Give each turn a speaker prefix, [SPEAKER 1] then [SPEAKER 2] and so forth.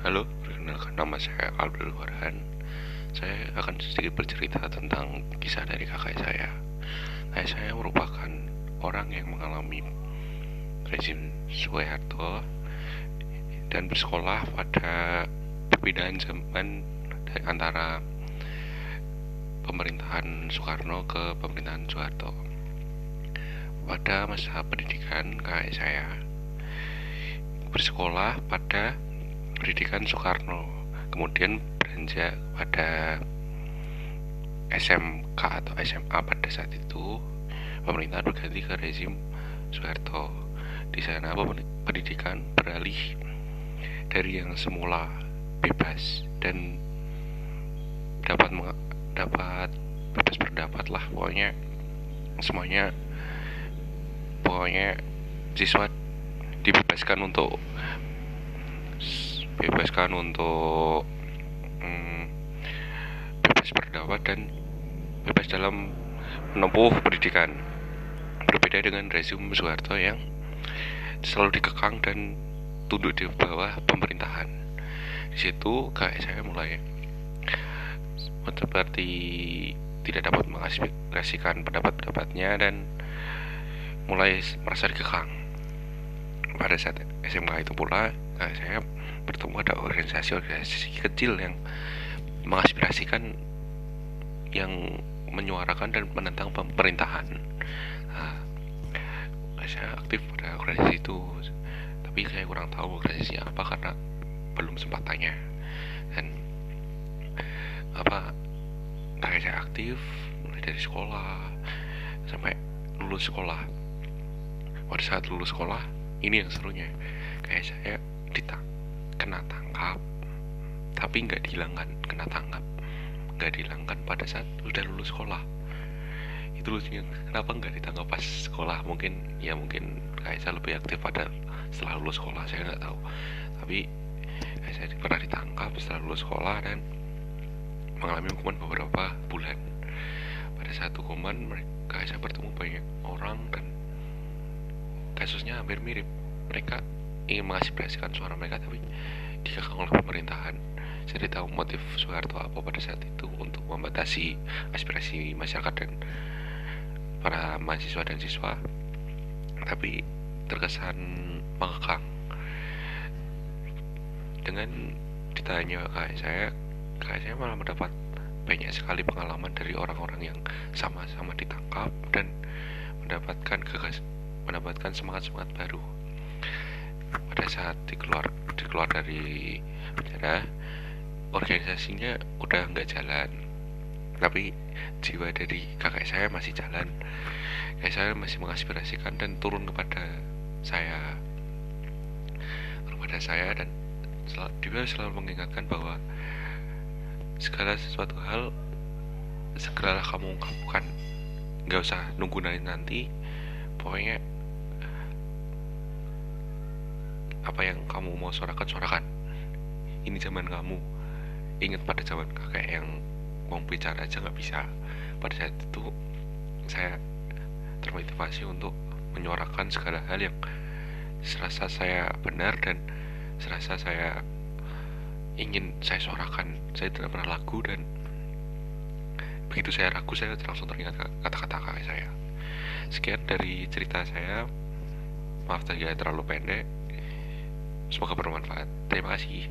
[SPEAKER 1] Halo, perkenalkan nama saya Abdul Farhan. Saya akan sedikit bercerita tentang kisah dari kakak saya. Kakak saya merupakan orang yang mengalami rezim Soeharto dan bersekolah pada perbedaan zaman antara pemerintahan Soekarno ke pemerintahan Soeharto. Pada masa pendidikan kakak saya bersekolah pada pendidikan Soekarno. Kemudian beranjak pada SMK atau SMA pada saat itu pemerintah berganti ke rezim Soeharto. Di sana pendidikan beralih dari yang semula bebas dan dapat dapat bebas berdapat lah. Pokoknya semuanya pokoknya siswa dibebaskan untuk bebaskan untuk hmm, bebas berdakwah dan bebas dalam menempuh pendidikan. Berbeda dengan rezim Soeharto yang selalu dikekang dan tunduk di bawah pemerintahan. Di situ saya mulai seperti tidak dapat mengaspirasikan pendapat-pendapatnya dan mulai merasa dikekang. Pada saat SMK itu pula saya bertemu ada organisasi-organisasi kecil yang mengaspirasikan yang menyuarakan dan menentang pemerintahan. Nah, saya aktif pada organisasi itu tapi saya kurang tahu organisasi apa karena belum sempat tanya. Dan apa kayak saya aktif mulai dari sekolah sampai lulus sekolah. Pada saat lulus sekolah ini yang serunya kayak saya ditang kena tangkap tapi nggak dihilangkan kena tangkap nggak dihilangkan pada saat udah lulus sekolah. Itu lucunya kenapa nggak ditangkap pas sekolah? Mungkin ya mungkin saya lebih aktif pada setelah lulus sekolah saya nggak tahu. Tapi saya pernah ditangkap setelah lulus sekolah dan mengalami hukuman beberapa bulan. Pada saat hukuman mereka saya bertemu banyak orang dan kasusnya hampir mirip. Mereka ingin mengaspirasikan suara mereka tapi dikekang oleh pemerintahan saya tahu motif Soeharto apa pada saat itu untuk membatasi aspirasi masyarakat dan para mahasiswa dan siswa. Tapi terkesan mengekang. Dengan ditanya kayak saya kayak saya malah mendapat banyak sekali pengalaman dari orang-orang yang sama-sama ditangkap dan mendapatkan kegas mendapatkan semangat-semangat baru pada saat dikeluar dikeluar dari penjara organisasinya udah nggak jalan. Tapi jiwa dari kakak saya masih jalan. Kakak saya masih mengaspirasikan dan turun kepada saya kepada saya dan dia selalu mengingatkan bahwa segala sesuatu hal segeralah kamu ungkapkan nggak usah nunggu nanti pokoknya apa yang kamu mau suarakan suarakan. Ini zaman kamu. Ingat pada zaman kakek yang mau bicara aja nggak bisa. Pada saat itu saya termotivasi untuk menyuarakan segala hal yang serasa saya benar dan serasa saya ingin saya suarakan. Saya tidak pernah lagu dan begitu saya ragu saya langsung teringat kata-kata kakek saya. Sekian dari cerita saya. Maaf tadi terlalu pendek Semoga bermanfaat. Terima kasih.